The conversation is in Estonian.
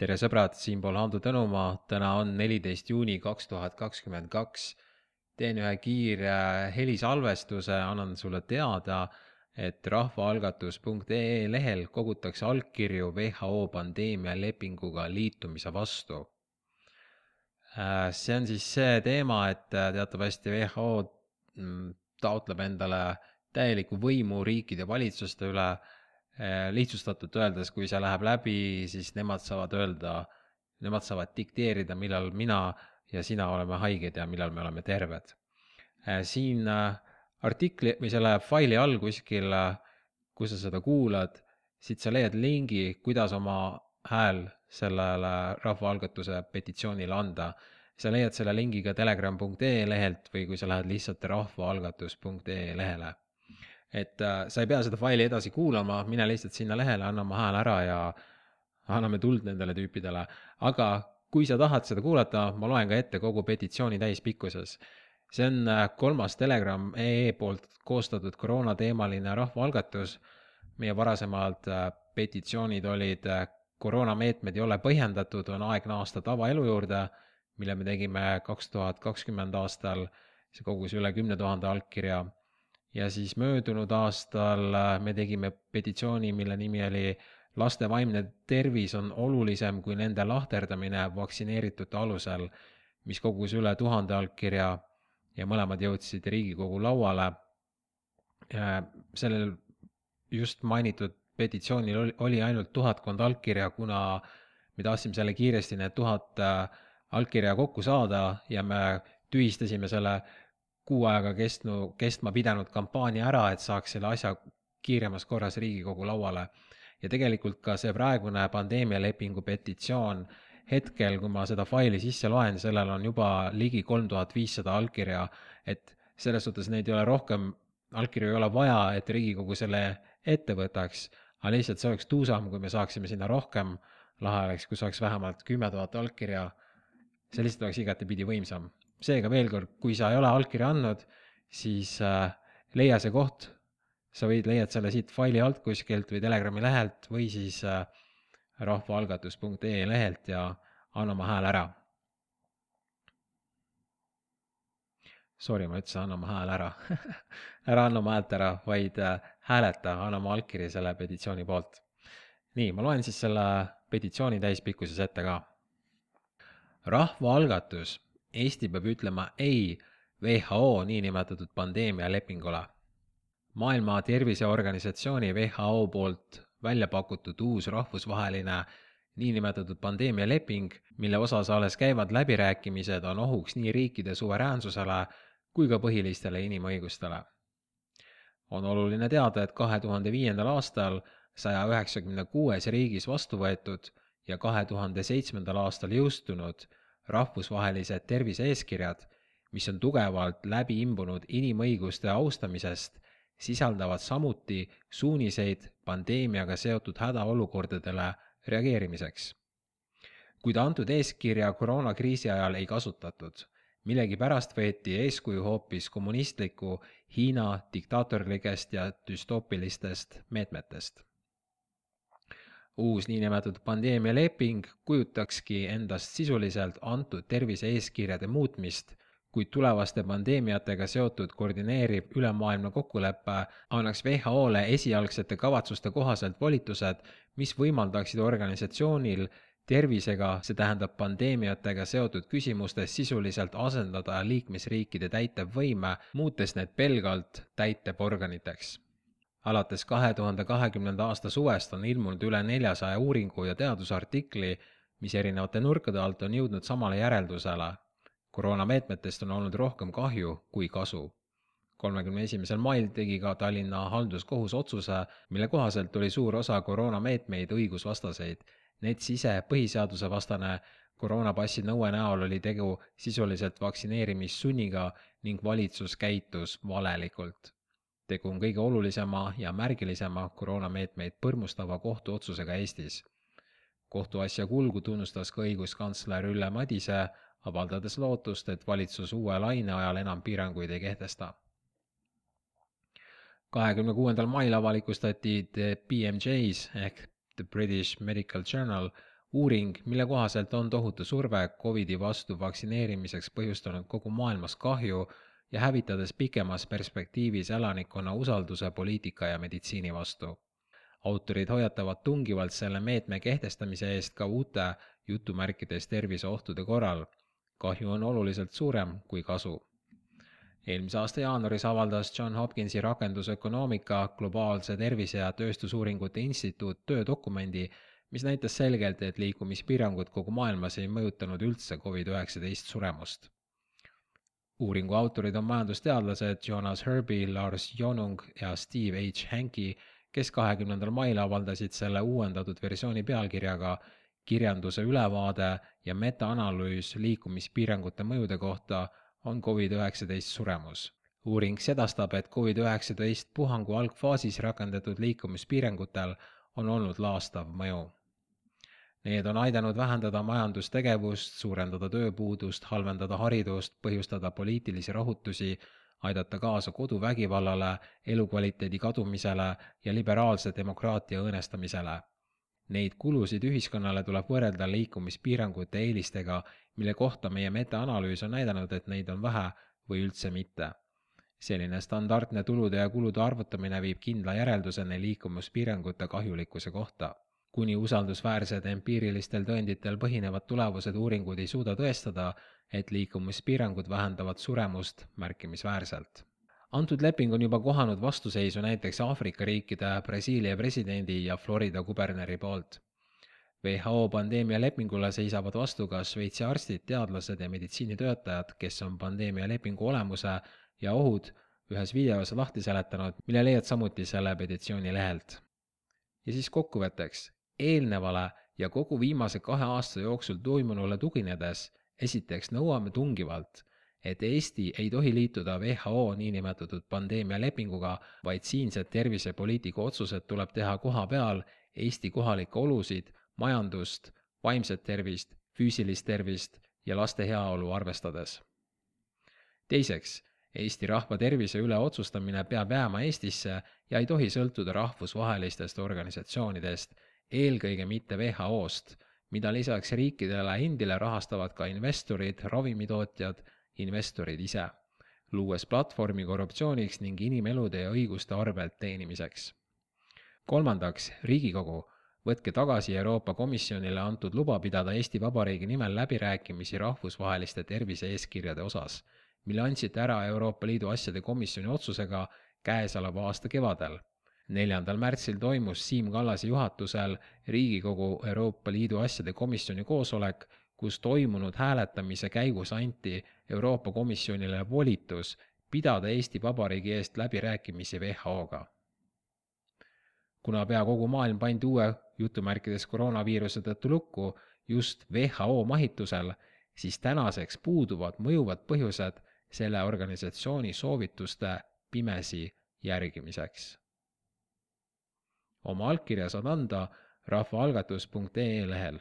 tere sõbrad, siinpool Hando Tõnumaa, täna on neliteist juuni kaks tuhat kakskümmend kaks. teen ühe kiire helisalvestuse, annan sulle teada, et rahvaalgatus.ee lehel kogutakse allkirju WHO pandeemialepinguga liitumise vastu. see on siis see teema, et teatavasti WHO mm, taotleb endale täielikku võimu riikide valitsuste üle Äh, lihtsustatult öeldes, kui see läheb läbi, siis nemad saavad öelda, nemad saavad dikteerida, millal mina ja sina oleme haiged ja millal me oleme terved. Äh, siin äh, artikli või selle faili all kuskil, kus sa seda kuulad, siit sa leiad lingi, kuidas oma hääl sellele rahvaalgatuse petitsioonile anda. sa leiad selle lingi ka telegram.ee lehelt või kui sa lähed lihtsalt rahvaalgatus.ee lehele et äh, sa ei pea seda faili edasi kuulama, mine lihtsalt sinna lehele, anna oma hääl ära ja anname tuld nendele tüüpidele. aga kui sa tahad seda kuulata, ma loen ka ette kogu petitsiooni täispikkuses. see on äh, kolmas Telegram EE poolt koostatud koroonateemaline rahvaalgatus. meie varasemad äh, petitsioonid olid äh, koroonameetmed ei ole põhjendatud, on aeg naasta tavaelu juurde, mille me tegime kaks tuhat kakskümmend aastal. see kogus üle kümne tuhande allkirja ja siis möödunud aastal äh, me tegime petitsiooni, mille nimi oli laste vaimne tervis on olulisem kui nende lahterdamine vaktsineeritute alusel, mis kogus üle tuhande allkirja ja mõlemad jõudsid Riigikogu lauale. sellel just mainitud petitsioonil oli, oli ainult tuhatkond allkirja, kuna me tahtsime selle kiiresti need tuhat äh, allkirja kokku saada ja me tühistasime selle kuu aega kestnu, kestma pidanud kampaania ära, et saaks selle asja kiiremas korras Riigikogu lauale. ja tegelikult ka see praegune pandeemialepingu petitsioon, hetkel, kui ma seda faili sisse loen, sellel on juba ligi kolm tuhat viissada allkirja, et selles suhtes neid ei ole rohkem, allkirju ei ole vaja, et Riigikogu selle ette võtaks, aga lihtsalt see oleks tuusam, kui me saaksime sinna rohkem, lahe oleks, kui saaks vähemalt kümme tuhat allkirja, see lihtsalt oleks igatepidi võimsam seega veel kord, kui sa ei ole allkirja andnud, siis äh, leia see koht, sa võid, leiad selle siit faili alt kuskilt või Telegrami lehelt või siis äh, rahvaalgatus.ee lehelt ja anna oma hääl ära. Sorry, ma ütlesin, anna oma hääl ära ära anna oma häält ära, vaid äh, hääleta, anna oma allkiri selle petitsiooni poolt. nii, ma loen siis selle petitsiooni täispikkuses ette ka. rahvaalgatus Eesti peab ütlema ei WHO niinimetatud pandeemialepingule. maailma Terviseorganisatsiooni WHO poolt välja pakutud uus rahvusvaheline niinimetatud pandeemialeping, mille osas alles käivad läbirääkimised, on ohuks nii riikide suveräänsusele kui ka põhilistele inimõigustele. on oluline teada, et kahe tuhande viiendal aastal saja üheksakümne kuues riigis vastu võetud ja kahe tuhande seitsmendal aastal jõustunud rahvusvahelised tervise-eeskirjad, mis on tugevalt läbi imbunud inimõiguste austamisest, sisaldavad samuti suuniseid pandeemiaga seotud hädaolukordadele reageerimiseks. kuid antud eeskirja koroonakriisi ajal ei kasutatud, millegipärast võeti eeskuju hoopis kommunistliku Hiina diktaatorlikest ja düstoopilistest meetmetest uus niinimetatud pandeemialeping kujutakski endast sisuliselt antud tervise-eeskirjade muutmist, kuid tulevaste pandeemiatega seotud koordineeriv ülemaailmne kokkulepe annaks WHO-le esialgsete kavatsuste kohaselt volitused, mis võimaldaksid organisatsioonil tervisega, see tähendab pandeemiatega seotud küsimustes sisuliselt asendada liikmesriikide täitevvõime, muutes need pelgalt täitevorganiteks alates kahe tuhande kahekümnenda aasta suvest on ilmunud üle neljasaja uuringu ja teadusartikli, mis erinevate nurkade alt on jõudnud samale järeldusele. koroonameetmetest on olnud rohkem kahju kui kasu. kolmekümne esimesel mail tegi ka Tallinna halduskohus otsuse, mille kohaselt oli suur osa koroonameetmeid õigusvastaseid. NETS ise põhiseadusevastane koroonapassi nõue näol oli tegu sisuliselt vaktsineerimissunniga ning valitsus käitus valelikult tegu on kõige olulisema ja märgilisema koroonameetmeid põrmustava kohtuotsusega Eestis. kohtuasja kulgu tunnustas ka õiguskantsler Ülle Madise, avaldades lootust, et valitsus uue laine ajal enam piiranguid ei kehtesta. kahekümne kuuendal mail avalikustati The BMJ's ehk The British Medical Journal uuring, mille kohaselt on tohutu surve Covidi vastu vaktsineerimiseks põhjustanud kogu maailmas kahju ja hävitades pikemas perspektiivis elanikkonna usalduse poliitika ja meditsiini vastu. autorid hoiatavad tungivalt selle meetme kehtestamise eest ka uute jutumärkides terviseohtude korral. kahju on oluliselt suurem kui kasu eelmise aasta jaanuaris avaldas John Hopkinsi rakendusökonoomika globaalse tervise ja tööstusuuringute instituut töödokumendi, mis näitas selgelt, et liikumispiirangud kogu maailmas ei mõjutanud üldse Covid-19 suremust. Uuringu autorid on majandusteadlased Jonas Herby, Lars Jonung ja Steve H Hanki, kes kahekümnendal mail avaldasid selle uuendatud versiooni pealkirjaga kirjanduse ülevaade ja metaanalüüs liikumispiirangute mõjude kohta on Covid-19 suremus. uuring sedastab, et Covid-19 puhangu algfaasis rakendatud liikumispiirangutel on olnud laastav mõju. Need on aidanud vähendada majandustegevust, suurendada tööpuudust, halvendada haridust, põhjustada poliitilisi rahutusi, aidata kaasa koduvägivallale, elukvaliteedi kadumisele ja liberaalse demokraatia õõnestamisele Neid kulusid ühiskonnale tuleb võrrelda liikumispiirangute eelistega, mille kohta meie metaanalüüs on näidanud, et neid on vähe või üldse mitte. selline standardne tulude ja kulude arvutamine viib kindla järelduseni liikumispiirangute kahjulikkuse kohta. Kuni usaldusväärsed empiirilistel tõenditel põhinevad tulevased uuringud ei suuda tõestada, et liikumispiirangud vähendavad suremust märkimisväärselt antud leping on juba kohanud vastuseisu näiteks Aafrika riikide, Brasiilia presidendi ja Florida kuberneri poolt. WHO pandeemialepingule seisavad vastu ka Šveitsi arstid, teadlased ja meditsiinitöötajad, kes on pandeemialepingu olemuse ja ohud ühes videos lahti seletanud, mille leiad samuti selle petitsiooni lehelt. ja siis kokkuvõtteks, eelnevale ja kogu viimase kahe aasta jooksul toimunule tuginedes esiteks nõuame tungivalt et Eesti ei tohi liituda WHO niinimetatud pandeemialepinguga, vaid siinsed tervisepoliitika otsused tuleb teha koha peal Eesti kohalikke olusid, majandust, vaimset tervist, füüsilist tervist ja laste heaolu arvestades. teiseks, Eesti rahva tervise üle otsustamine peab jääma Eestisse ja ei tohi sõltuda rahvusvahelistest organisatsioonidest, eelkõige mitte WHO-st, mida lisaks riikidele endile rahastavad ka investorid, ravimitootjad investorid ise, luues platvormi korruptsiooniks ning inimelude ja õiguste arvelt teenimiseks. kolmandaks, Riigikogu, võtke tagasi Euroopa Komisjonile antud luba pidada Eesti Vabariigi nimel läbirääkimisi rahvusvaheliste tervise-eeskirjade osas, mille andsite ära Euroopa Liidu asjade komisjoni otsusega käesoleva aasta kevadel neljandal märtsil toimus Siim Kallase juhatusel Riigikogu Euroopa Liidu asjade komisjoni koosolek, kus toimunud hääletamise käigus anti Euroopa Komisjonile volitus pidada Eesti Vabariigi eest läbirääkimisi WHO-ga. kuna pea kogu maailm pandi uue jutumärkides koroonaviiruse tõttu lukku just WHO mahitusel, siis tänaseks puuduvad mõjuvad põhjused selle organisatsiooni soovituste pimesi järgimiseks. Oma allkirja saad anda rahvaalgatus.ee lehel